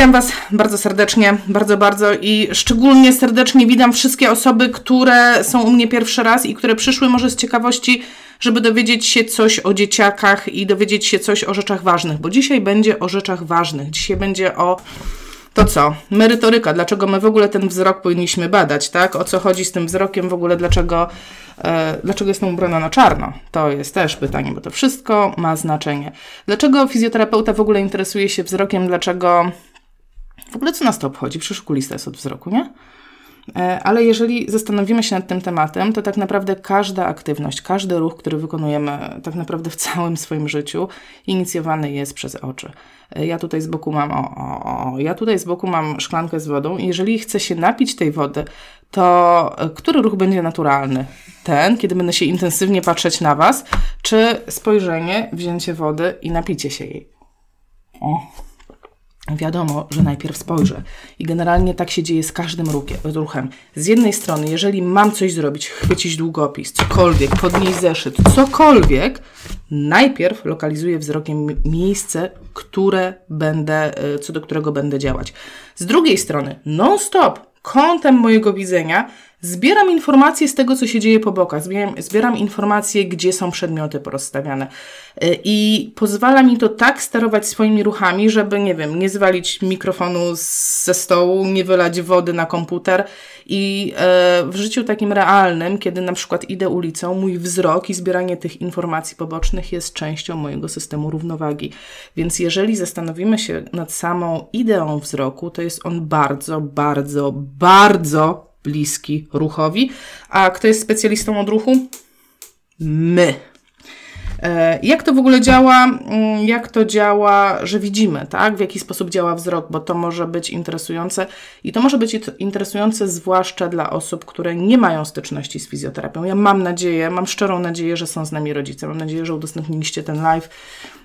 Witam Was bardzo serdecznie, bardzo, bardzo i szczególnie serdecznie witam wszystkie osoby, które są u mnie pierwszy raz i które przyszły może z ciekawości, żeby dowiedzieć się coś o dzieciakach i dowiedzieć się coś o rzeczach ważnych, bo dzisiaj będzie o rzeczach ważnych. Dzisiaj będzie o to co? Merytoryka. Dlaczego my w ogóle ten wzrok powinniśmy badać, tak? O co chodzi z tym wzrokiem, w ogóle dlaczego, e, dlaczego jestem ubrana na czarno? To jest też pytanie, bo to wszystko ma znaczenie. Dlaczego fizjoterapeuta w ogóle interesuje się wzrokiem? Dlaczego w ogóle co nas to obchodzi? Przecież okulista jest od wzroku, nie? E, ale jeżeli zastanowimy się nad tym tematem, to tak naprawdę każda aktywność, każdy ruch, który wykonujemy tak naprawdę w całym swoim życiu, inicjowany jest przez oczy. E, ja tutaj z boku mam, o, o, o, ja tutaj z boku mam szklankę z wodą jeżeli chcę się napić tej wody, to e, który ruch będzie naturalny? Ten, kiedy będę się intensywnie patrzeć na Was, czy spojrzenie, wzięcie wody i napicie się jej? O wiadomo, że najpierw spojrzę. I generalnie tak się dzieje z każdym ruchem. Z jednej strony, jeżeli mam coś zrobić, chwycić długopis, cokolwiek, podnieść zeszyt, cokolwiek, najpierw lokalizuję wzrokiem miejsce, które będę, e, co do którego będę działać. Z drugiej strony, non-stop, kątem mojego widzenia, Zbieram informacje z tego, co się dzieje po bokach, zbieram, zbieram informacje, gdzie są przedmioty porozstawiane. Y, I pozwala mi to tak sterować swoimi ruchami, żeby, nie wiem, nie zwalić mikrofonu ze stołu, nie wylać wody na komputer. I e, w życiu takim realnym, kiedy na przykład idę ulicą, mój wzrok i zbieranie tych informacji pobocznych jest częścią mojego systemu równowagi. Więc jeżeli zastanowimy się nad samą ideą wzroku, to jest on bardzo, bardzo, bardzo bliski ruchowi. A kto jest specjalistą od ruchu? My. E, jak to w ogóle działa? Mm, jak to działa, że widzimy, tak? W jaki sposób działa wzrok, bo to może być interesujące i to może być interesujące zwłaszcza dla osób, które nie mają styczności z fizjoterapią. Ja mam nadzieję, mam szczerą nadzieję, że są z nami rodzice. Mam nadzieję, że udostępniliście ten live.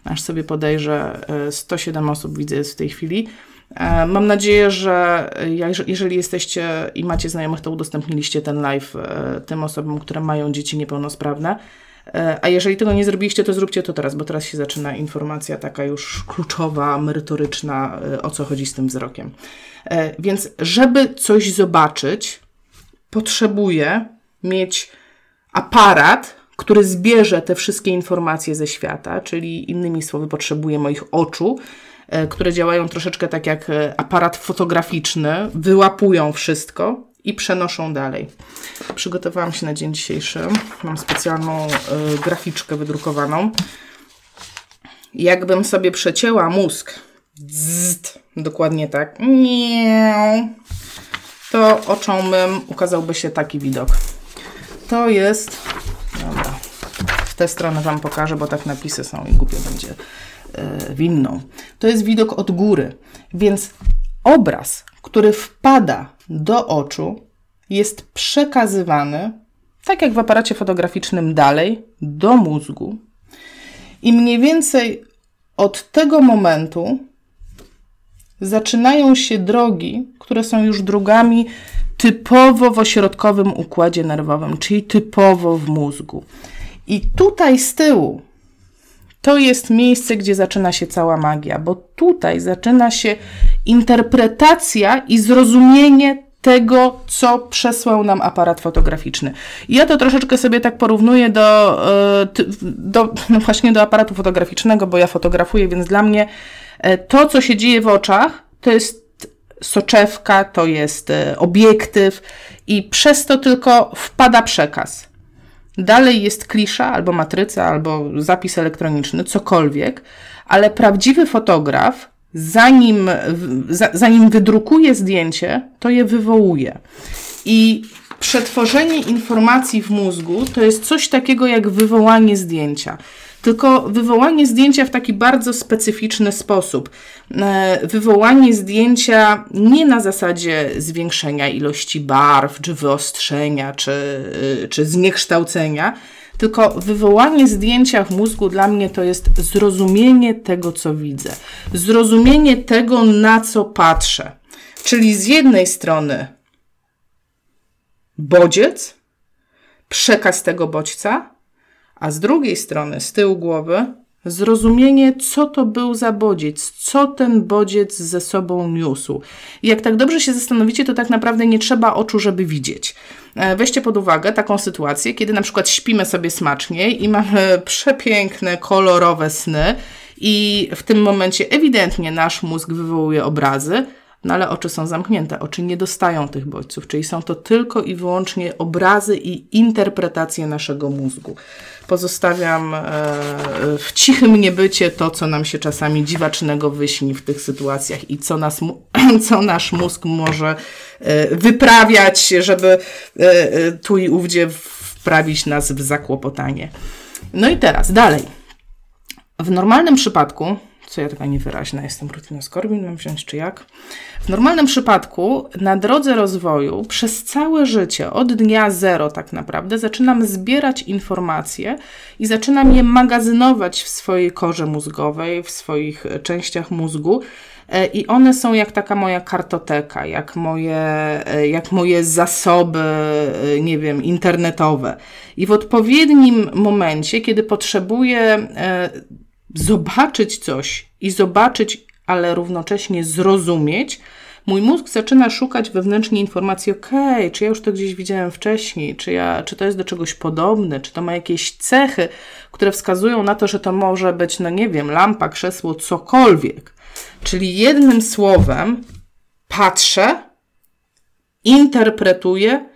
Aż sobie podejrzę, 107 e, osób widzę jest w tej chwili. E, mam nadzieję, że jeżeli jesteście i macie znajomych, to udostępniliście ten live e, tym osobom, które mają dzieci niepełnosprawne. E, a jeżeli tego nie zrobiliście, to zróbcie to teraz, bo teraz się zaczyna informacja taka już kluczowa, merytoryczna, o co chodzi z tym wzrokiem. Więc, żeby coś zobaczyć, potrzebuję mieć aparat, który zbierze te wszystkie informacje ze świata, czyli innymi słowy, potrzebuję moich oczu, które działają troszeczkę tak jak e, aparat fotograficzny, wyłapują wszystko i przenoszą dalej. Przygotowałam się na dzień dzisiejszy. Mam specjalną y, graficzkę wydrukowaną. Jakbym sobie przecięła mózg, zzzt, dokładnie tak, nie, to oczom ukazałby się taki widok. To jest, dobra, w tę stronę Wam pokażę, bo tak napisy są i głupio będzie E, winną. To jest widok od góry, więc obraz, który wpada do oczu, jest przekazywany, tak jak w aparacie fotograficznym, dalej do mózgu. I mniej więcej od tego momentu zaczynają się drogi, które są już drogami typowo w ośrodkowym układzie nerwowym, czyli typowo w mózgu. I tutaj z tyłu to jest miejsce, gdzie zaczyna się cała magia, bo tutaj zaczyna się interpretacja i zrozumienie tego, co przesłał nam aparat fotograficzny. Ja to troszeczkę sobie tak porównuję do, e, do no właśnie do aparatu fotograficznego, bo ja fotografuję, więc dla mnie e, to, co się dzieje w oczach, to jest soczewka, to jest e, obiektyw i przez to tylko wpada przekaz. Dalej jest klisza, albo matryca, albo zapis elektroniczny, cokolwiek, ale prawdziwy fotograf, zanim, zanim wydrukuje zdjęcie, to je wywołuje. I przetworzenie informacji w mózgu to jest coś takiego jak wywołanie zdjęcia tylko wywołanie zdjęcia w taki bardzo specyficzny sposób. E, wywołanie zdjęcia nie na zasadzie zwiększenia ilości barw, czy wyostrzenia, czy, e, czy zniekształcenia, tylko wywołanie zdjęcia w mózgu dla mnie to jest zrozumienie tego, co widzę, zrozumienie tego, na co patrzę. Czyli z jednej strony bodziec, przekaz tego bodźca, a z drugiej strony, z tyłu głowy, Zrozumienie, co to był za bodziec, co ten bodziec ze sobą niósł. I jak tak dobrze się zastanowicie, to tak naprawdę nie trzeba oczu, żeby widzieć. E, weźcie pod uwagę taką sytuację, kiedy na przykład śpimy sobie smacznie i mamy przepiękne, kolorowe sny, i w tym momencie ewidentnie nasz mózg wywołuje obrazy, no ale oczy są zamknięte, oczy nie dostają tych bodźców, czyli są to tylko i wyłącznie obrazy i interpretacje naszego mózgu. Pozostawiam e, w cichym niebycie to, co nam się czasami dziwacznego wyśni w tych sytuacjach i co, nas, co nasz mózg może e, wyprawiać, żeby e, tu i ówdzie wprawić nas w zakłopotanie. No i teraz dalej. W normalnym przypadku co ja taka niewyraźna jestem, rutinoskorbin mam wziąć czy jak? W normalnym przypadku na drodze rozwoju przez całe życie, od dnia zero tak naprawdę, zaczynam zbierać informacje i zaczynam je magazynować w swojej korze mózgowej, w swoich częściach mózgu. E, I one są jak taka moja kartoteka, jak moje, e, jak moje zasoby, e, nie wiem, internetowe. I w odpowiednim momencie, kiedy potrzebuję zobaczyć coś i zobaczyć, ale równocześnie zrozumieć, mój mózg zaczyna szukać wewnętrznie informacji, okay, czy ja już to gdzieś widziałem wcześniej, czy, ja, czy to jest do czegoś podobne, czy to ma jakieś cechy, które wskazują na to, że to może być, no nie wiem, lampa, krzesło, cokolwiek. Czyli jednym słowem patrzę, interpretuję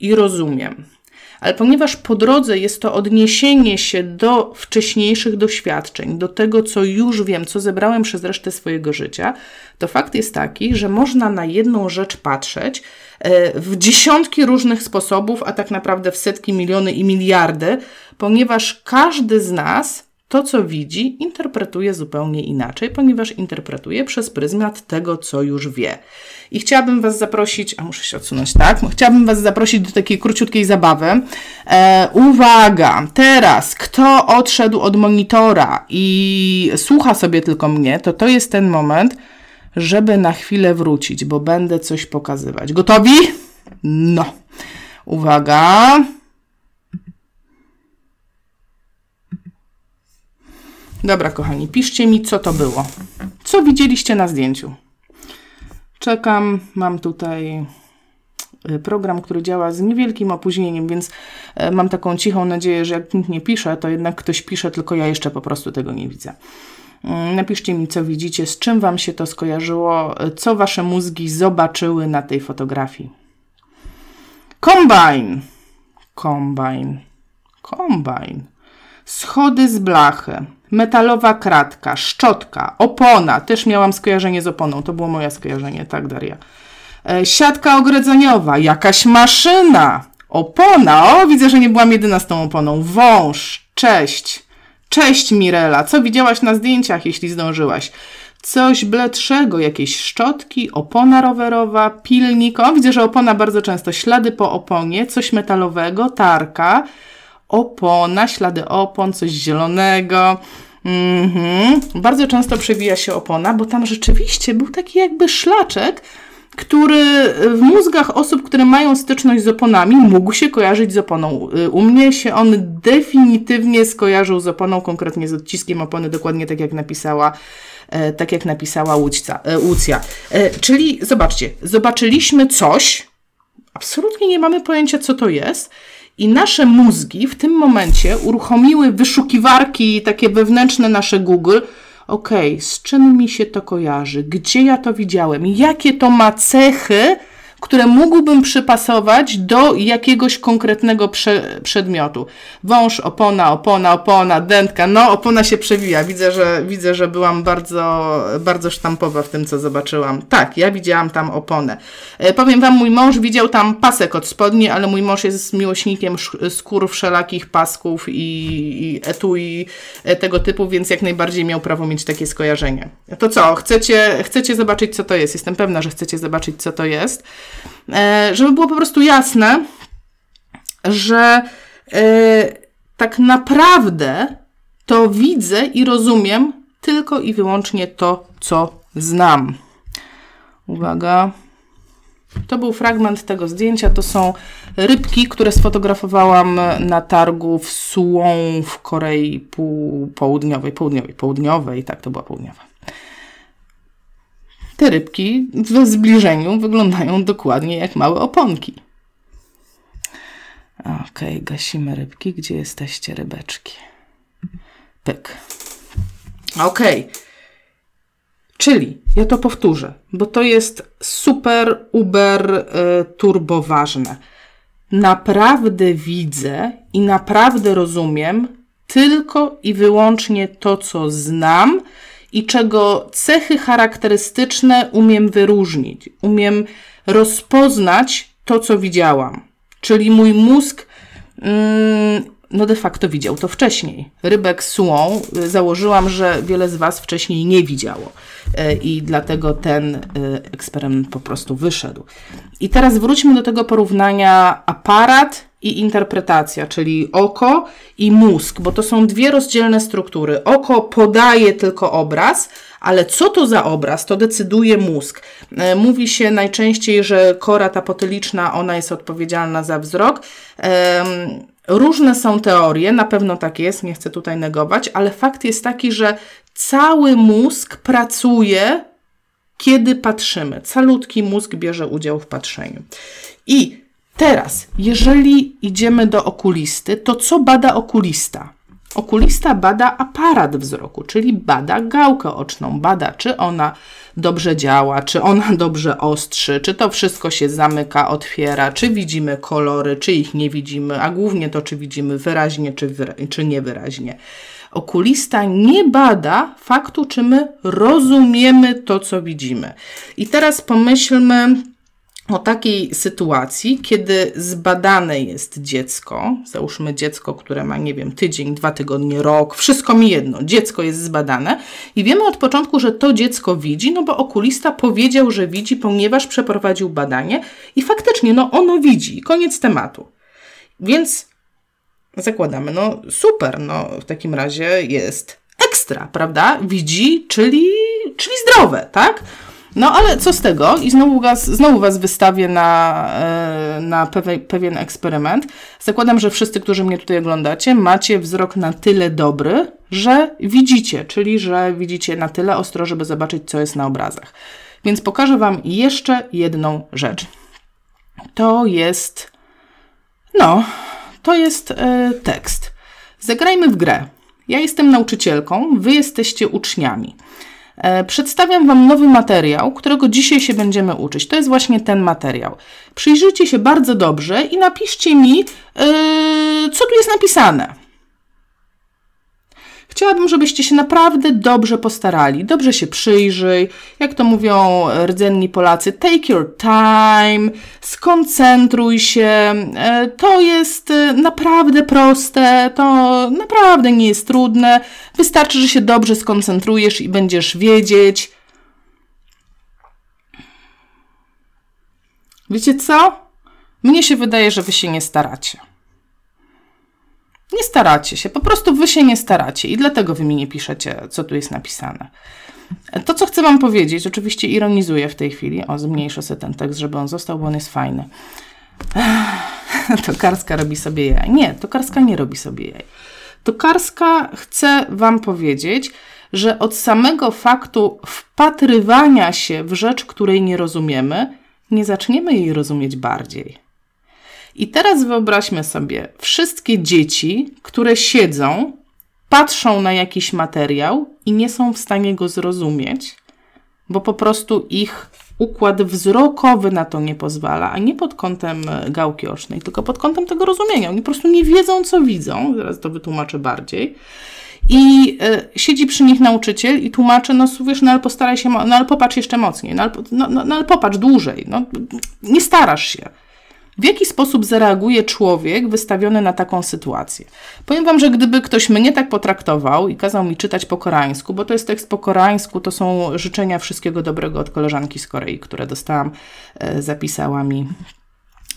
i rozumiem ale ponieważ po drodze jest to odniesienie się do wcześniejszych doświadczeń, do tego, co już wiem, co zebrałem przez resztę swojego życia, to fakt jest taki, że można na jedną rzecz patrzeć e, w dziesiątki różnych sposobów, a tak naprawdę w setki, miliony i miliardy, ponieważ każdy z nas to, co widzi, interpretuje zupełnie inaczej, ponieważ interpretuje przez pryzmat tego, co już wie. I chciałabym Was zaprosić, a muszę się odsunąć, tak? Chciałabym Was zaprosić do takiej króciutkiej zabawy. E, uwaga, teraz kto odszedł od monitora i słucha sobie tylko mnie, to to jest ten moment, żeby na chwilę wrócić, bo będę coś pokazywać. Gotowi? No. Uwaga. Dobra, kochani, piszcie mi, co to było. Co widzieliście na zdjęciu? Czekam, mam tutaj y, program, który działa z niewielkim opóźnieniem, więc e, mam taką cichą nadzieję, że jak nikt nie pisze, to jednak ktoś pisze, tylko ja jeszcze po prostu tego nie widzę. Mm, napiszcie mi, co widzicie, z czym Wam się to skojarzyło, co Wasze mózgi zobaczyły na tej fotografii. Kombine. Kombine. Kombine. Schody z blachy metalowa kratka, szczotka, opona. Też miałam skojarzenie z oponą. To było moje skojarzenie, tak, Daria. E, siatka ogrodzeniowa, jakaś maszyna, opona. O, widzę, że nie byłam jedyna z tą oponą. Wąż, cześć. Cześć, Mirela. Co widziałaś na zdjęciach, jeśli zdążyłaś? Coś bledszego, jakieś szczotki, opona rowerowa, pilnik. O, widzę, że opona bardzo często. Ślady po oponie, coś metalowego, tarka opona, ślady opon, coś zielonego. Mhm. Bardzo często przewija się opona, bo tam rzeczywiście był taki jakby szlaczek, który w mózgach osób, które mają styczność z oponami, mógł się kojarzyć z oponą. U mnie się on definitywnie skojarzył z oponą, konkretnie z odciskiem opony, dokładnie tak jak napisała e, tak jak napisała Łucja. E, Łucja. E, czyli zobaczcie, zobaczyliśmy coś, absolutnie nie mamy pojęcia, co to jest, i nasze mózgi w tym momencie uruchomiły wyszukiwarki takie wewnętrzne nasze Google. Okej, okay, z czym mi się to kojarzy? Gdzie ja to widziałem? Jakie to ma cechy? Które mógłbym przypasować do jakiegoś konkretnego prze, przedmiotu. Wąż, opona, opona, opona, dętka. No, opona się przewija. Widzę, że, widzę, że byłam bardzo, bardzo sztampowa w tym, co zobaczyłam. Tak, ja widziałam tam oponę. E, powiem Wam, mój mąż widział tam pasek od spodni, ale mój mąż jest miłośnikiem skór wszelakich pasków i, i etui e, tego typu, więc jak najbardziej miał prawo mieć takie skojarzenie. To co, chcecie, chcecie zobaczyć, co to jest? Jestem pewna, że chcecie zobaczyć, co to jest. E, żeby było po prostu jasne, że e, tak naprawdę to widzę i rozumiem tylko i wyłącznie to, co znam. Uwaga. To był fragment tego zdjęcia. To są rybki, które sfotografowałam na targu w Suwon w Korei Południowej, Południowej, Południowej, tak, to była południowa. Te rybki w zbliżeniu wyglądają dokładnie jak małe oponki. Okej, okay, gasimy rybki. Gdzie jesteście, rybeczki? Pyk. Okej. Okay. Czyli, ja to powtórzę, bo to jest super, uber, y, turbo ważne. Naprawdę widzę i naprawdę rozumiem tylko i wyłącznie to, co znam i czego cechy charakterystyczne umiem wyróżnić. Umiem rozpoznać to, co widziałam. Czyli mój mózg mm, no de facto widział to wcześniej. Rybek sułą y, założyłam, że wiele z Was wcześniej nie widziało y, i dlatego ten y, eksperyment po prostu wyszedł. I teraz wróćmy do tego porównania aparat i interpretacja, czyli oko i mózg, bo to są dwie rozdzielne struktury. Oko podaje tylko obraz, ale co to za obraz, to decyduje mózg. Mówi się najczęściej, że kora ta potyliczna, ona jest odpowiedzialna za wzrok. Różne są teorie, na pewno tak jest, nie chcę tutaj negować, ale fakt jest taki, że cały mózg pracuje, kiedy patrzymy. Calutki mózg bierze udział w patrzeniu. I teraz, jeżeli idziemy do okulisty, to co bada okulista? Okulista bada aparat wzroku, czyli bada gałkę oczną, bada czy ona dobrze działa, czy ona dobrze ostrzy, czy to wszystko się zamyka, otwiera, czy widzimy kolory, czy ich nie widzimy, a głównie to, czy widzimy wyraźnie, czy, wyra- czy niewyraźnie. Okulista nie bada faktu, czy my rozumiemy to, co widzimy. I teraz pomyślmy, o takiej sytuacji, kiedy zbadane jest dziecko, załóżmy dziecko, które ma, nie wiem, tydzień, dwa tygodnie, rok, wszystko mi jedno, dziecko jest zbadane i wiemy od początku, że to dziecko widzi, no bo okulista powiedział, że widzi, ponieważ przeprowadził badanie i faktycznie, no ono widzi, koniec tematu. Więc zakładamy, no super, no w takim razie jest ekstra, prawda? Widzi, czyli, czyli zdrowe, tak? No ale co z tego? I znowu was, znowu was wystawię na, e, na pewien eksperyment. Zakładam, że wszyscy, którzy mnie tutaj oglądacie, macie wzrok na tyle dobry, że widzicie, czyli że widzicie na tyle ostro, żeby zobaczyć, co jest na obrazach. Więc pokażę Wam jeszcze jedną rzecz. To jest, no, to jest e, tekst. Zagrajmy w grę. Ja jestem nauczycielką, Wy jesteście uczniami. E, przedstawiam Wam nowy materiał, którego dzisiaj się będziemy uczyć. To jest właśnie ten materiał. Przyjrzyjcie się bardzo dobrze i napiszcie mi, yy, co tu jest napisane. Chciałabym, żebyście się naprawdę dobrze postarali, dobrze się przyjrzyj, jak to mówią rdzenni Polacy, take your time, skoncentruj się. E, to jest e, naprawdę proste, to naprawdę nie jest trudne. Wystarczy, że się dobrze skoncentrujesz i będziesz wiedzieć. Wiecie co? Mnie się wydaje, że wy się nie staracie. Nie staracie się, po prostu wy się nie staracie i dlatego wy mi nie piszecie, co tu jest napisane. To, co chcę Wam powiedzieć, oczywiście ironizuję w tej chwili. O, zmniejszę sobie ten tekst, żeby on został, bo on jest fajny. Tokarska robi sobie jaj. Nie, Tokarska nie robi sobie jaj. Tokarska chce Wam powiedzieć, że od samego faktu wpatrywania się w rzecz, której nie rozumiemy, nie zaczniemy jej rozumieć bardziej. I teraz wyobraźmy sobie wszystkie dzieci, które siedzą, patrzą na jakiś materiał i nie są w stanie go zrozumieć, bo po prostu ich układ wzrokowy na to nie pozwala, a nie pod kątem e, gałki ocznej, tylko pod kątem tego rozumienia. Oni po prostu nie wiedzą, co widzą, zaraz to wytłumaczę bardziej. I y, siedzi przy nich nauczyciel i tłumaczy, no wiesz, no ale postaraj się, no ale popatrz jeszcze mocniej, no no, no, no ale popatrz dłużej, no nie starasz się. W jaki sposób zareaguje człowiek wystawiony na taką sytuację? Powiem Wam, że gdyby ktoś mnie tak potraktował i kazał mi czytać po koreańsku, bo to jest tekst po koreańsku, to są życzenia wszystkiego dobrego od koleżanki z Korei, które dostałam, e, zapisała mi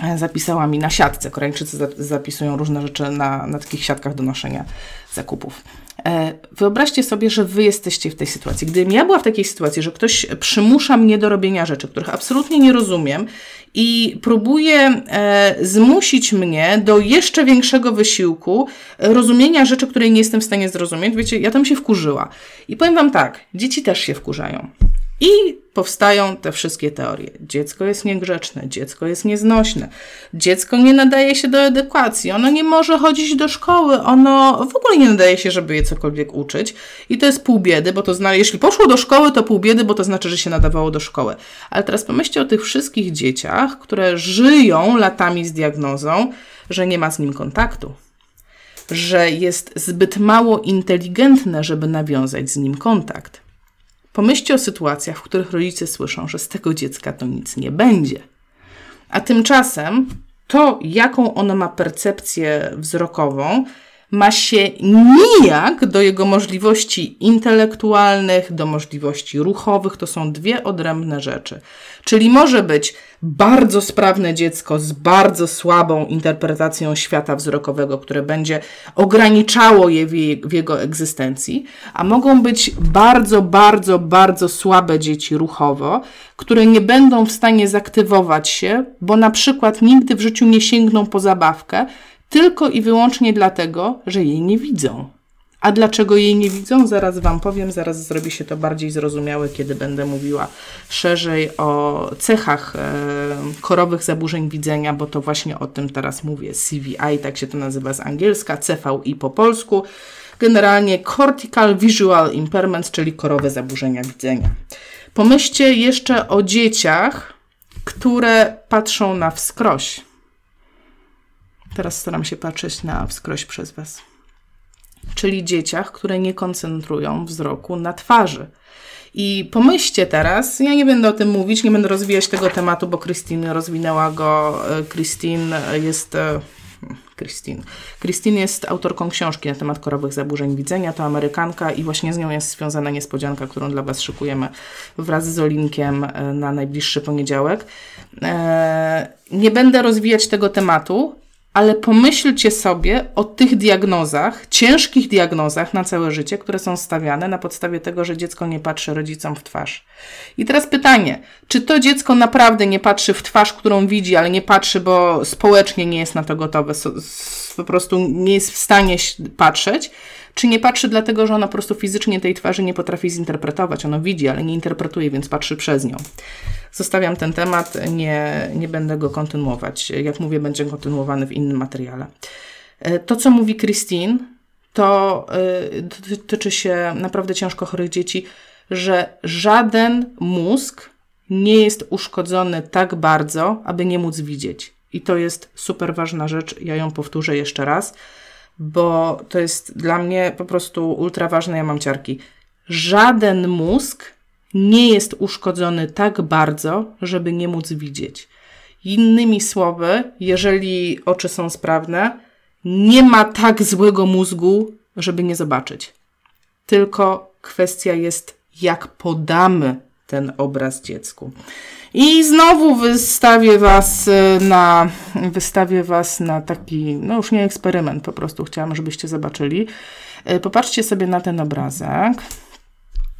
e, zapisała mi na siatce. Koreańczycy zapisują różne rzeczy na, na takich siatkach do noszenia zakupów. E, wyobraźcie sobie, że wy jesteście w tej sytuacji. Gdybym ja była w takiej sytuacji, że ktoś przymusza mnie do robienia rzeczy, których absolutnie nie rozumiem i próbuje e, zmusić mnie do jeszcze większego wysiłku rozumienia rzeczy, której nie jestem w stanie zrozumieć, wiecie, ja tam się wkurzyła. I powiem wam tak, dzieci też się wkurzają. I powstają te wszystkie teorie. Dziecko jest niegrzeczne, dziecko jest nieznośne, dziecko nie nadaje się do edukacji, ono nie może chodzić do szkoły, ono w ogóle nie nadaje się, żeby je cokolwiek uczyć. I to jest pół biedy, bo to znaczy, jeśli poszło do szkoły, to pół biedy, bo to znaczy, że się nadawało do szkoły. Ale teraz pomyślcie o tych wszystkich dzieciach, które żyją latami z diagnozą, że nie ma z nim kontaktu że jest zbyt mało inteligentne, żeby nawiązać z nim kontakt Pomyślcie o sytuacjach, w których rodzice słyszą, że z tego dziecka to nic nie będzie. A tymczasem to, jaką ono ma percepcję wzrokową, ma się nijak do jego możliwości intelektualnych, do możliwości ruchowych. To są dwie odrębne rzeczy. Czyli może być bardzo sprawne dziecko z bardzo słabą interpretacją świata wzrokowego, które będzie ograniczało je w, jej, w jego egzystencji, a mogą być bardzo, bardzo, bardzo słabe dzieci ruchowo, które nie będą w stanie zaktywować się, bo na przykład nigdy w życiu nie sięgną po zabawkę, tylko i wyłącznie dlatego, że jej nie widzą. A dlaczego jej nie widzą? Zaraz Wam powiem, zaraz zrobi się to bardziej zrozumiałe, kiedy będę mówiła szerzej o cechach e, korowych zaburzeń widzenia, bo to właśnie o tym teraz mówię. CVI, tak się to nazywa z angielska, CVI po polsku. Generalnie Cortical Visual Impairment, czyli korowe zaburzenia widzenia. Pomyślcie jeszcze o dzieciach, które patrzą na wskroś. Teraz staram się patrzeć na wskroś przez Was. Czyli dzieciach, które nie koncentrują wzroku na twarzy. I pomyślcie teraz, ja nie będę o tym mówić, nie będę rozwijać tego tematu, bo Christine rozwinęła go. E, Christine jest. E, Christine. Christine jest autorką książki na temat korowych zaburzeń widzenia, to Amerykanka i właśnie z nią jest związana niespodzianka, którą dla Was szykujemy wraz z Olinkiem e, na najbliższy poniedziałek. Nie będę rozwijać tego tematu, ale pomyślcie sobie o tych diagnozach, ciężkich diagnozach na całe życie, które są stawiane na podstawie tego, że dziecko nie patrzy rodzicom w twarz. I teraz pytanie, czy to dziecko naprawdę nie patrzy w twarz, którą widzi, ale nie patrzy, bo społecznie nie jest na to gotowe, po prostu nie jest w stanie patrzeć, czy nie patrzy dlatego, że ona po prostu fizycznie tej twarzy nie potrafi zinterpretować. Ono widzi, ale nie interpretuje, więc patrzy przez nią. Zostawiam ten temat, nie, nie będę go kontynuować. Jak mówię, będzie kontynuowany w innym materiale. E, to, co mówi Christine, to dotyczy się naprawdę ciężko chorych dzieci, że żaden mózg nie jest uszkodzony tak bardzo, aby nie móc widzieć. I to jest super ważna rzecz. Ja ją powtórzę jeszcze raz, bo to jest dla mnie po prostu ultra ważne. Ja mam ciarki. Żaden mózg nie jest uszkodzony tak bardzo, żeby nie móc widzieć. Innymi słowy, jeżeli oczy są sprawne, nie ma tak złego mózgu, żeby nie zobaczyć. Tylko kwestia jest, jak podamy ten obraz dziecku. I znowu wystawię was y, na, wystawię was na taki, no już nie eksperyment, po prostu chciałam, żebyście zobaczyli. Y, popatrzcie sobie na ten obrazek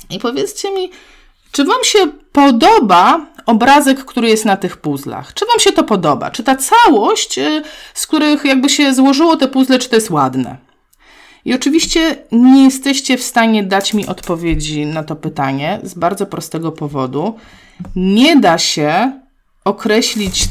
i powiedzcie mi, czy Wam się podoba obrazek, który jest na tych puzzlach? Czy Wam się to podoba? Czy ta całość, y, z których jakby się złożyło te puzzle, czy to jest ładne? I oczywiście nie jesteście w stanie dać mi odpowiedzi na to pytanie z bardzo prostego powodu. Nie da się określić,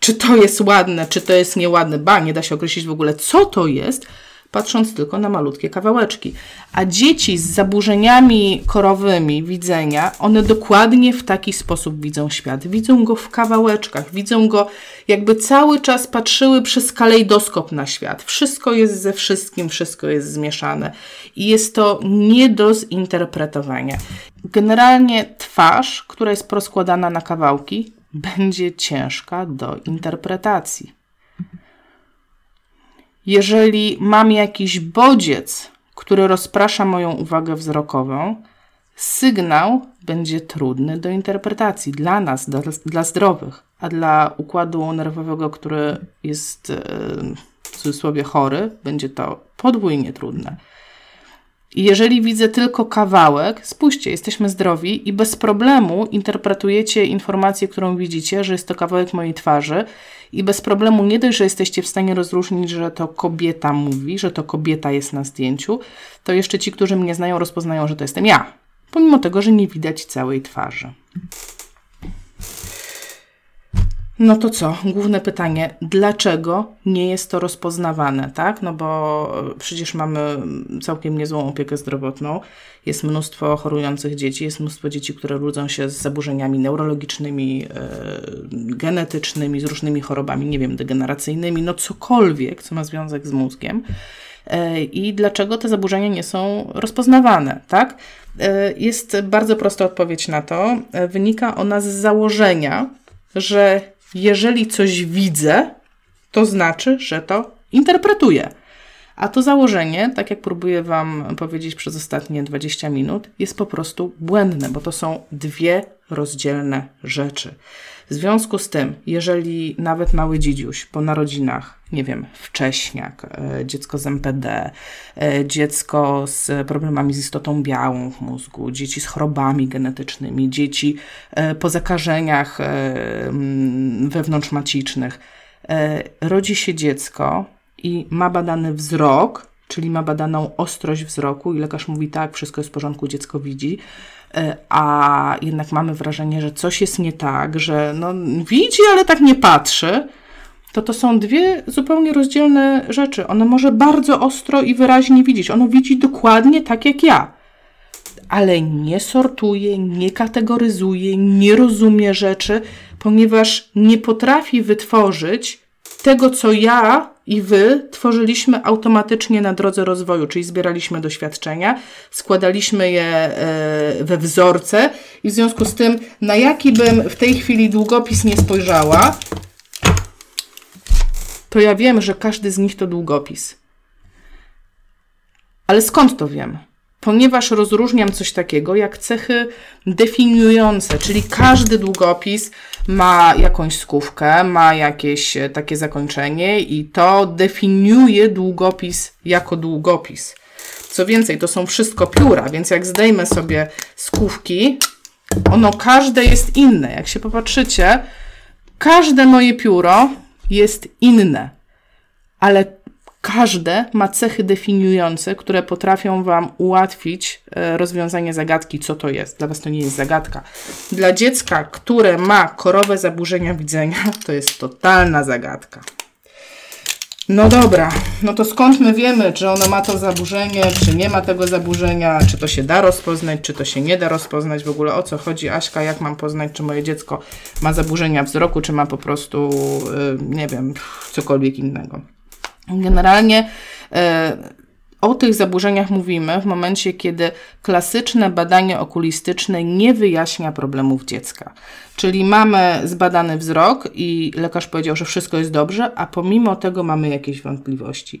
czy to jest ładne, czy to jest nieładne. Ba, nie da się określić w ogóle, co to jest, patrząc tylko na malutkie kawałeczki. A dzieci z zaburzeniami korowymi widzenia, one dokładnie w taki sposób widzą świat. Widzą go w kawałeczkach, widzą go jakby cały czas patrzyły przez kalejdoskop na świat. Wszystko jest ze wszystkim, wszystko jest zmieszane i jest to nie do zinterpretowania. Generalnie twarz, która jest proskładana na kawałki, będzie ciężka do interpretacji. Jeżeli mam jakiś bodziec, który rozprasza moją uwagę wzrokową, sygnał będzie trudny do interpretacji dla nas, dla, dla zdrowych, a dla układu nerwowego, który jest e, w cudzysłowie chory, będzie to podwójnie trudne. Jeżeli widzę tylko kawałek, spójrzcie, jesteśmy zdrowi i bez problemu interpretujecie informację, którą widzicie, że jest to kawałek mojej twarzy i bez problemu nie dość, że jesteście w stanie rozróżnić, że to kobieta mówi, że to kobieta jest na zdjęciu, to jeszcze ci, którzy mnie znają, rozpoznają, że to jestem ja, pomimo tego, że nie widać całej twarzy. No to co? Główne pytanie, dlaczego nie jest to rozpoznawane, tak? No bo przecież mamy całkiem niezłą opiekę zdrowotną, jest mnóstwo chorujących dzieci, jest mnóstwo dzieci, które rodzą się z zaburzeniami neurologicznymi, e, genetycznymi, z różnymi chorobami, nie wiem, degeneracyjnymi, no cokolwiek, co ma związek z mózgiem. E, I dlaczego te zaburzenia nie są rozpoznawane, tak? E, jest bardzo prosta odpowiedź na to. Wynika ona z założenia, że jeżeli coś widzę, to znaczy, że to interpretuję. A to założenie, tak jak próbuję Wam powiedzieć przez ostatnie 20 minut, jest po prostu błędne, bo to są dwie rozdzielne rzeczy. W związku z tym, jeżeli nawet mały dzidziuś po narodzinach, nie wiem, wcześniak, e, dziecko z MPD, e, dziecko z problemami z istotą białą w mózgu, dzieci z chorobami genetycznymi, dzieci e, po zakażeniach wewnątrzmacicznych, rodzi się dziecko i ma badany wzrok, czyli ma badaną ostrość wzroku i lekarz mówi tak, wszystko jest w porządku, dziecko widzi, a jednak mamy wrażenie, że coś jest nie tak, że no, widzi, ale tak nie patrzy, to to są dwie zupełnie rozdzielne rzeczy. Ono może bardzo ostro i wyraźnie widzieć. Ono widzi dokładnie tak jak ja, ale nie sortuje, nie kategoryzuje, nie rozumie rzeczy, ponieważ nie potrafi wytworzyć tego, co ja i wy tworzyliśmy automatycznie na drodze rozwoju, czyli zbieraliśmy doświadczenia, składaliśmy je e, we wzorce i w związku z tym, na jaki bym w tej chwili długopis nie spojrzała, to ja wiem, że każdy z nich to długopis. Ale skąd to wiem? Ponieważ rozróżniam coś takiego jak cechy definiujące, czyli każdy długopis ma jakąś skówkę, ma jakieś e, takie zakończenie i to definiuje długopis jako długopis. Co więcej, to są wszystko pióra, więc jak zdejmę sobie skówki, ono każde jest inne. Jak się popatrzycie, każde moje pióro jest inne, ale Każde ma cechy definiujące, które potrafią Wam ułatwić e, rozwiązanie zagadki, co to jest. Dla Was to nie jest zagadka. Dla dziecka, które ma korowe zaburzenia widzenia, to jest totalna zagadka. No dobra, no to skąd my wiemy, czy ono ma to zaburzenie, czy nie ma tego zaburzenia, czy to się da rozpoznać, czy to się nie da rozpoznać, w ogóle o co chodzi, Aśka, jak mam poznać, czy moje dziecko ma zaburzenia wzroku, czy ma po prostu, yy, nie wiem, cokolwiek innego. Generalnie e, o tych zaburzeniach mówimy w momencie, kiedy klasyczne badanie okulistyczne nie wyjaśnia problemów dziecka. Czyli mamy zbadany wzrok i lekarz powiedział, że wszystko jest dobrze, a pomimo tego mamy jakieś wątpliwości.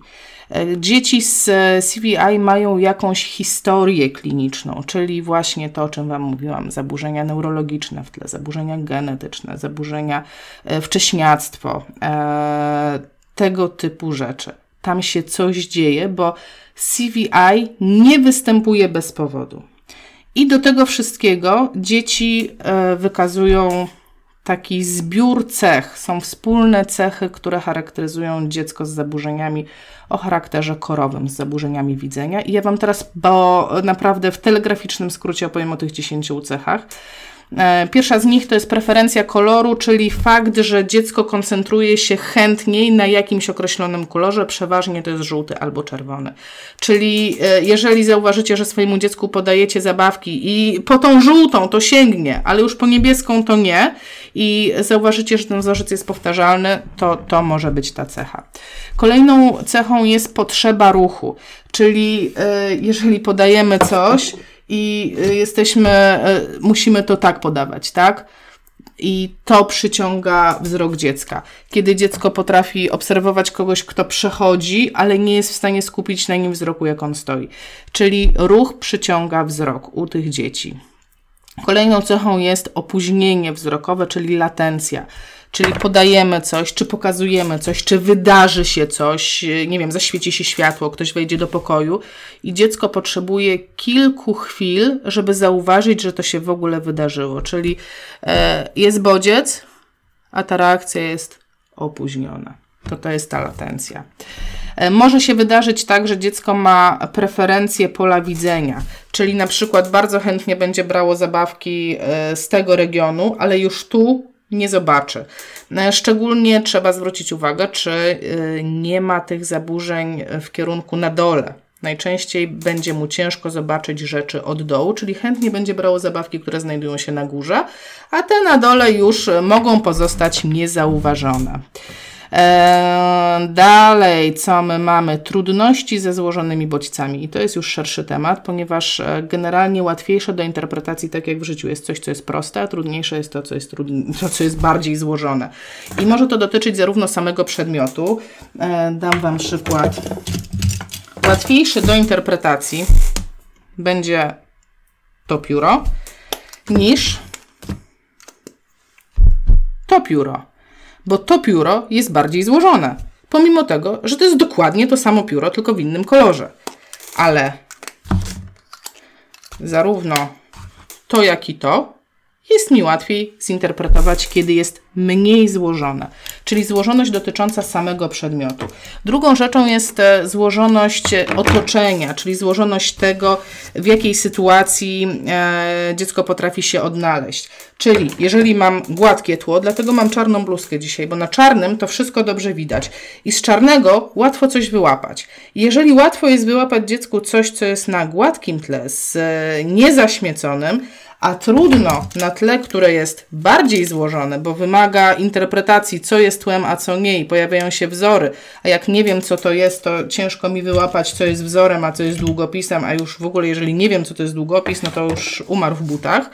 E, dzieci z CVI mają jakąś historię kliniczną, czyli właśnie to, o czym Wam mówiłam, zaburzenia neurologiczne w tle, zaburzenia genetyczne, zaburzenia e, wcześniactwo tego typu rzeczy. Tam się coś dzieje, bo CVI nie występuje bez powodu. I do tego wszystkiego dzieci e, wykazują taki zbiór cech. Są wspólne cechy, które charakteryzują dziecko z zaburzeniami o charakterze korowym, z zaburzeniami widzenia. I ja Wam teraz, bo naprawdę w telegraficznym skrócie opowiem o tych 10 cechach. E, pierwsza z nich to jest preferencja koloru, czyli fakt, że dziecko koncentruje się chętniej na jakimś określonym kolorze, przeważnie to jest żółty albo czerwony. Czyli e, jeżeli zauważycie, że swojemu dziecku podajecie zabawki i po tą żółtą to sięgnie, ale już po niebieską to nie i zauważycie, że ten wzorzec jest powtarzalny, to to może być ta cecha. Kolejną cechą jest potrzeba ruchu, czyli e, jeżeli podajemy coś, i y, jesteśmy, y, musimy to tak podawać, tak? I to przyciąga wzrok dziecka. Kiedy dziecko potrafi obserwować kogoś, kto przechodzi, ale nie jest w stanie skupić na nim wzroku, jak on stoi. Czyli ruch przyciąga wzrok u tych dzieci. Kolejną cechą jest opóźnienie wzrokowe, czyli latencja. Czyli podajemy coś, czy pokazujemy coś, czy wydarzy się coś, nie wiem, zaświeci się światło, ktoś wejdzie do pokoju i dziecko potrzebuje kilku chwil, żeby zauważyć, że to się w ogóle wydarzyło. Czyli e, jest bodziec, a ta reakcja jest opóźniona. To to jest ta latencja. E, może się wydarzyć tak, że dziecko ma preferencje pola widzenia, czyli na przykład bardzo chętnie będzie brało zabawki e, z tego regionu, ale już tu nie zobaczy. E, szczególnie trzeba zwrócić uwagę, czy nie ma tych zaburzeń w kierunku na dole. Najczęściej będzie mu ciężko zobaczyć rzeczy od dołu, czyli chętnie będzie brało zabawki, które znajdują się na górze, a te na dole już mogą pozostać niezauważone. Eee, dalej, co my mamy? Trudności ze złożonymi bodźcami. I to jest już szerszy temat, ponieważ e, generalnie łatwiejsze do interpretacji, tak jak w życiu, jest coś, co jest proste, a trudniejsze jest to, co jest, trudni- to, co jest bardziej złożone. I może to dotyczyć zarówno samego przedmiotu. Eee, dam Wam przykład. Łatwiejszy do interpretacji będzie to pióro niż to pióro bo to pióro jest bardziej złożone. Pomimo tego, że to jest dokładnie to samo pióro, tylko w innym kolorze. Ale zarówno to, jak i to jest mi łatwiej zinterpretować, kiedy jest mniej złożone, czyli złożoność dotycząca samego przedmiotu. Drugą rzeczą jest e, złożoność otoczenia, czyli złożoność tego, w jakiej sytuacji e, dziecko potrafi się odnaleźć. Czyli jeżeli mam gładkie tło, dlatego mam czarną bluzkę dzisiaj, bo na czarnym to wszystko dobrze widać i z czarnego łatwo coś wyłapać. Jeżeli łatwo jest wyłapać dziecku coś, co jest na gładkim tle, z e, niezaśmieconym, a trudno na tle, które jest bardziej złożone, bo wymaga interpretacji, co jest tłem, a co nie, i pojawiają się wzory. A jak nie wiem, co to jest, to ciężko mi wyłapać, co jest wzorem, a co jest długopisem, a już w ogóle, jeżeli nie wiem, co to jest długopis, no to już umarł w butach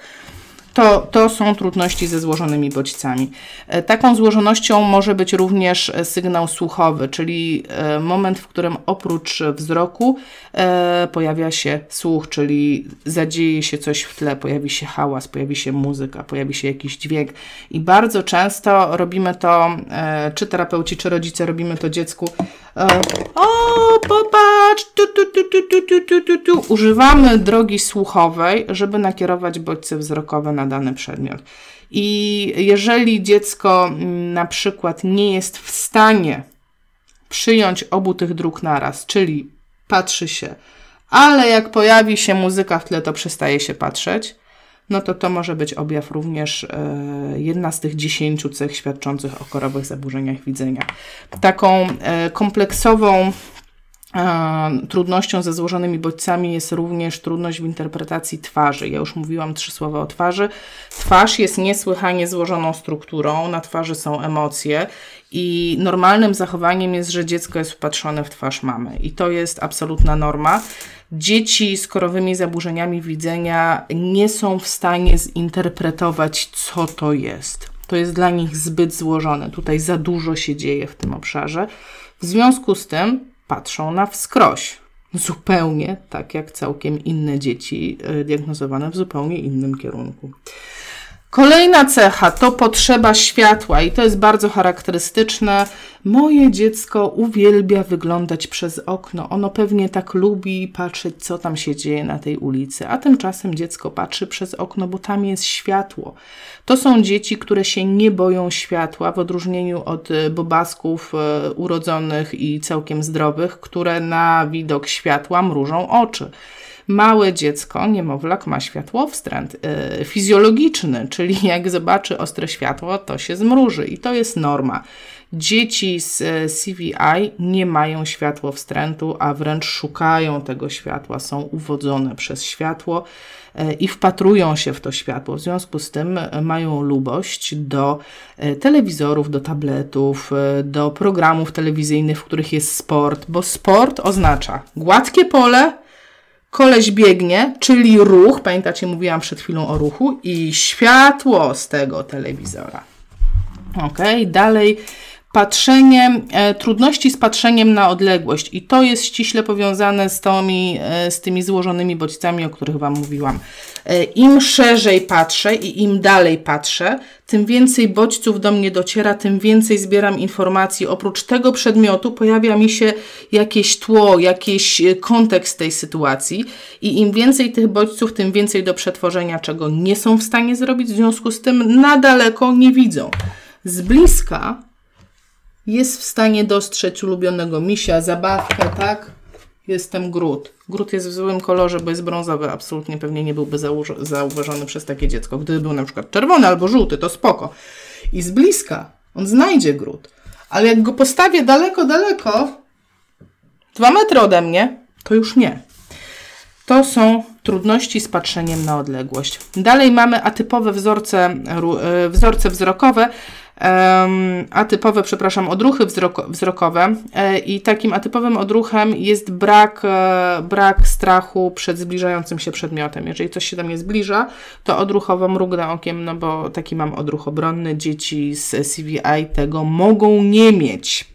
to, to są trudności ze złożonymi bodźcami. E, taką złożonością może być również e, sygnał słuchowy, czyli e, moment, w którym oprócz wzroku pojawia się słuch, czyli zadzieje się coś w tle, pojawi się hałas, pojawi się muzyka, pojawi się jakiś dźwięk. I bardzo często robimy to, czy terapeuci, czy rodzice, robimy to dziecku. O, popatrz! Tu, tu, tu, tu, tu, tu, tu, tu. Używamy drogi słuchowej, żeby nakierować bodźce wzrokowe na dany przedmiot. I jeżeli dziecko mm, na przykład nie jest w stanie przyjąć obu tych dróg naraz, czyli patrzy się, ale jak pojawi się muzyka w tle, to przestaje się patrzeć, no to to może być objaw również e, jedna z tych dziesięciu cech świadczących o korowych zaburzeniach widzenia. Taką e, kompleksową Trudnością ze złożonymi bodźcami jest również trudność w interpretacji twarzy. Ja już mówiłam trzy słowa o twarzy. Twarz jest niesłychanie złożoną strukturą, na twarzy są emocje i normalnym zachowaniem jest, że dziecko jest wpatrzone w twarz mamy i to jest absolutna norma. Dzieci z korowymi zaburzeniami widzenia nie są w stanie zinterpretować, co to jest. To jest dla nich zbyt złożone. Tutaj za dużo się dzieje w tym obszarze. W związku z tym patrzą na wskroś. Zupełnie tak jak całkiem inne dzieci e, diagnozowane w zupełnie innym kierunku. Kolejna cecha to potrzeba światła i to jest bardzo charakterystyczne. Moje dziecko uwielbia wyglądać przez okno. Ono pewnie tak lubi patrzeć, co tam się dzieje na tej ulicy, a tymczasem dziecko patrzy przez okno, bo tam jest światło. To są dzieci, które się nie boją światła, w odróżnieniu od e, bobasków e, urodzonych i całkiem zdrowych, które na widok światła mrużą oczy. Małe dziecko, niemowlak, ma światłowstręt yy, fizjologiczny, czyli jak zobaczy ostre światło, to się zmruży i to jest norma. Dzieci z e, CVI nie mają światłowstrętu, a wręcz szukają tego światła, są uwodzone przez światło e, i wpatrują się w to światło. W związku z tym mają lubość do telewizorów, do tabletów, do programów telewizyjnych, w których jest sport, bo sport oznacza gładkie pole, koleś biegnie, czyli ruch, pamiętacie, mówiłam przed chwilą o ruchu, i światło z tego telewizora. Ok, dalej patrzenie, e, trudności z patrzeniem na odległość i to jest ściśle powiązane z, tymi, e, z tymi złożonymi bodźcami, o których Wam mówiłam. E, Im szerzej patrzę i im dalej patrzę, tym więcej bodźców do mnie dociera, tym więcej zbieram informacji. Oprócz tego przedmiotu pojawia mi się jakieś tło, jakiś kontekst tej sytuacji i im więcej tych bodźców, tym więcej do przetworzenia, czego nie są w stanie zrobić, w związku z tym na daleko nie widzą. Z bliska jest w stanie dostrzec ulubionego misia, zabawkę, tak? Jestem Grut. Grut jest w złym kolorze, bo jest brązowy. Absolutnie pewnie nie byłby zauważony przez takie dziecko. Gdyby był na przykład czerwony albo żółty, to spoko. I z bliska on znajdzie Grut. Ale jak go postawię daleko, daleko, dwa metry ode mnie, to już nie. To są trudności z patrzeniem na odległość. Dalej mamy atypowe wzorce, e, wzorce wzrokowe, atypowe, przepraszam, odruchy wzroko, wzrokowe e, i takim atypowym odruchem jest brak, e, brak strachu przed zbliżającym się przedmiotem. Jeżeli coś się do mnie zbliża, to odruchowo mrugnę okiem, no bo taki mam odruch obronny. Dzieci z CVI tego mogą nie mieć.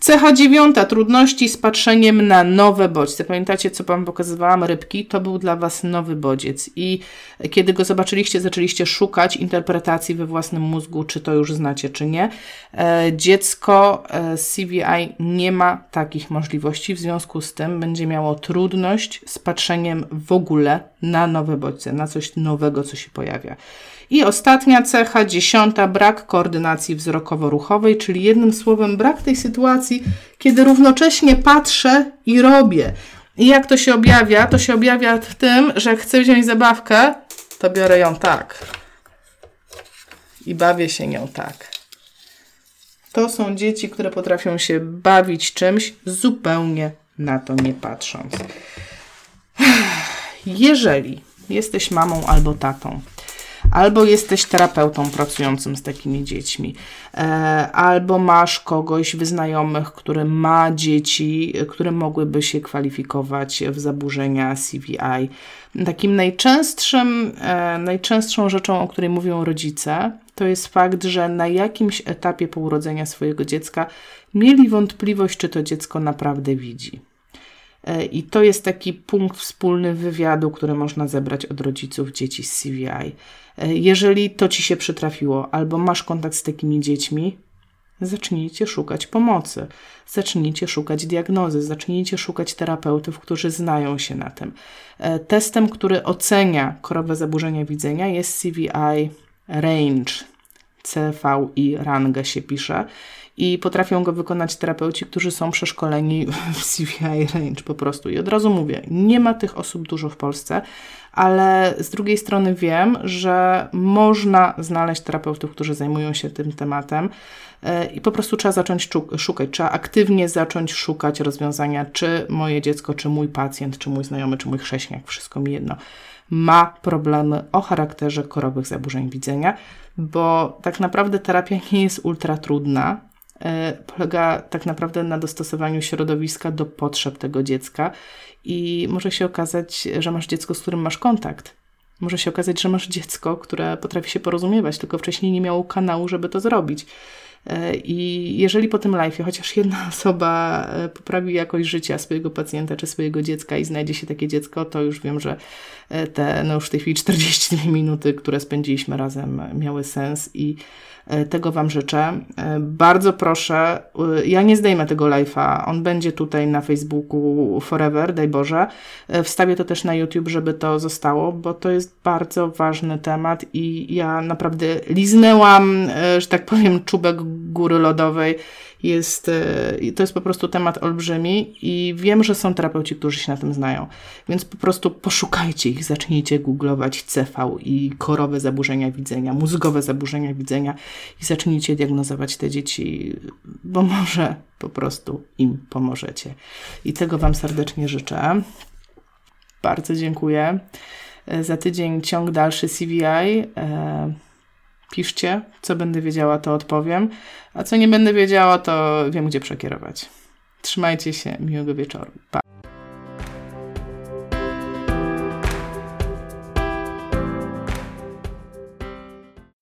Cecha dziewiąta, trudności z patrzeniem na nowe bodźce. Pamiętacie, co Wam pokazywałam, rybki? To był dla Was nowy bodziec i kiedy go zobaczyliście, zaczęliście szukać interpretacji we własnym mózgu, czy to już znacie, czy nie. E, dziecko e, CVI nie ma takich możliwości, w związku z tym będzie miało trudność z patrzeniem w ogóle na nowe bodźce, na coś nowego, co się pojawia. I ostatnia cecha, dziesiąta, brak koordynacji wzrokowo-ruchowej, czyli jednym słowem brak tej sytuacji, kiedy równocześnie patrzę i robię. I jak to się objawia? To się objawia w tym, że chcę wziąć zabawkę, to biorę ją tak. I bawię się nią tak. To są dzieci, które potrafią się bawić czymś zupełnie na to nie patrząc. Jeżeli jesteś mamą albo tatą, albo jesteś terapeutą pracującym z takimi dziećmi, e, albo masz kogoś wyznajomych, który ma dzieci, które mogłyby się kwalifikować w zaburzenia CVI. Takim najczęstszym, e, najczęstszą rzeczą, o której mówią rodzice, to jest fakt, że na jakimś etapie po urodzenia swojego dziecka mieli wątpliwość, czy to dziecko naprawdę widzi. E, I to jest taki punkt wspólny wywiadu, który można zebrać od rodziców dzieci z CVI. E, jeżeli to ci się przytrafiło, albo masz kontakt z takimi dziećmi, zacznijcie szukać pomocy, zacznijcie szukać diagnozy, zacznijcie szukać terapeutów, którzy znają się na tym. E, testem, który ocenia korowe zaburzenia widzenia, jest CVI Range. CVI rangę się pisze i potrafią go wykonać terapeuci, którzy są przeszkoleni w CVI Range po prostu. I od razu mówię, nie ma tych osób dużo w Polsce, ale z drugiej strony wiem, że można znaleźć terapeutów, którzy zajmują się tym tematem e, i po prostu trzeba zacząć szukać, trzeba aktywnie zacząć szukać rozwiązania, czy moje dziecko, czy mój pacjent, czy mój znajomy, czy mój chrześniak, wszystko mi jedno, ma problemy o charakterze korowych zaburzeń widzenia, bo tak naprawdę terapia nie jest ultra trudna. E, polega tak naprawdę na dostosowaniu środowiska do potrzeb tego dziecka i może się okazać, że masz dziecko, z którym masz kontakt. Może się okazać, że masz dziecko, które potrafi się porozumiewać, tylko wcześniej nie miało kanału, żeby to zrobić. E, I jeżeli po tym live chociaż jedna osoba e, poprawi jakość życia swojego pacjenta czy swojego dziecka i znajdzie się takie dziecko, to już wiem, że te, no już w tej chwili 42 minuty, które spędziliśmy razem, miały sens i E, tego Wam życzę. E, bardzo proszę, e, ja nie zdejmę tego live'a, on będzie tutaj na Facebooku forever, daj Boże. Wstawię to też na YouTube, żeby to zostało, bo to jest bardzo ważny temat i ja naprawdę liznęłam, że tak powiem, czubek góry lodowej jest, e, to jest po prostu temat olbrzymi i wiem, że są terapeuci, którzy się na tym znają. Więc po prostu poszukajcie ich, zacznijcie googlować CV i korowe zaburzenia widzenia, mózgowe zaburzenia widzenia i zacznijcie diagnozować te dzieci, bo może po prostu im pomożecie. I tego Wam serdecznie życzę. Bardzo dziękuję. E, za tydzień ciąg dalszy CVI. Piszcie, co będę wiedziała, to odpowiem, a co nie będę wiedziała, to wiem, gdzie przekierować. Trzymajcie się, miłego wieczoru. Pa.